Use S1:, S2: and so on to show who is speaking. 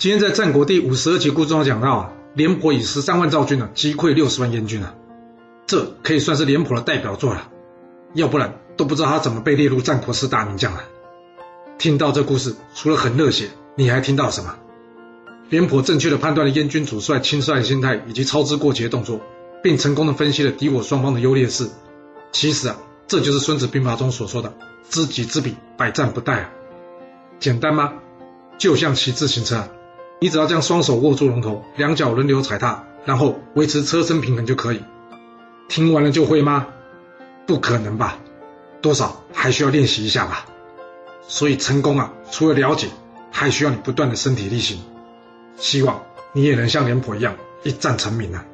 S1: 今天在战国第五十二集故事中讲到，廉颇以十三万赵军呢击溃六十万燕军啊，这可以算是廉颇的代表作了，要不然都不知道他怎么被列入战国四大名将了。听到这故事，除了很热血，你还听到什么？廉颇正确的判断了燕军主帅轻率的心态以及操之过急的动作，并成功的分析了敌我双方的优劣势。其实啊，这就是《孙子兵法》中所说的“知己知彼，百战不殆”啊。简单吗？就像骑自行车。你只要将双手握住龙头，两脚轮流踩踏，然后维持车身平衡就可以。听完了就会吗？不可能吧，多少还需要练习一下吧。所以成功啊，除了了解，还需要你不断的身体力行。希望你也能像廉颇一样一战成名啊。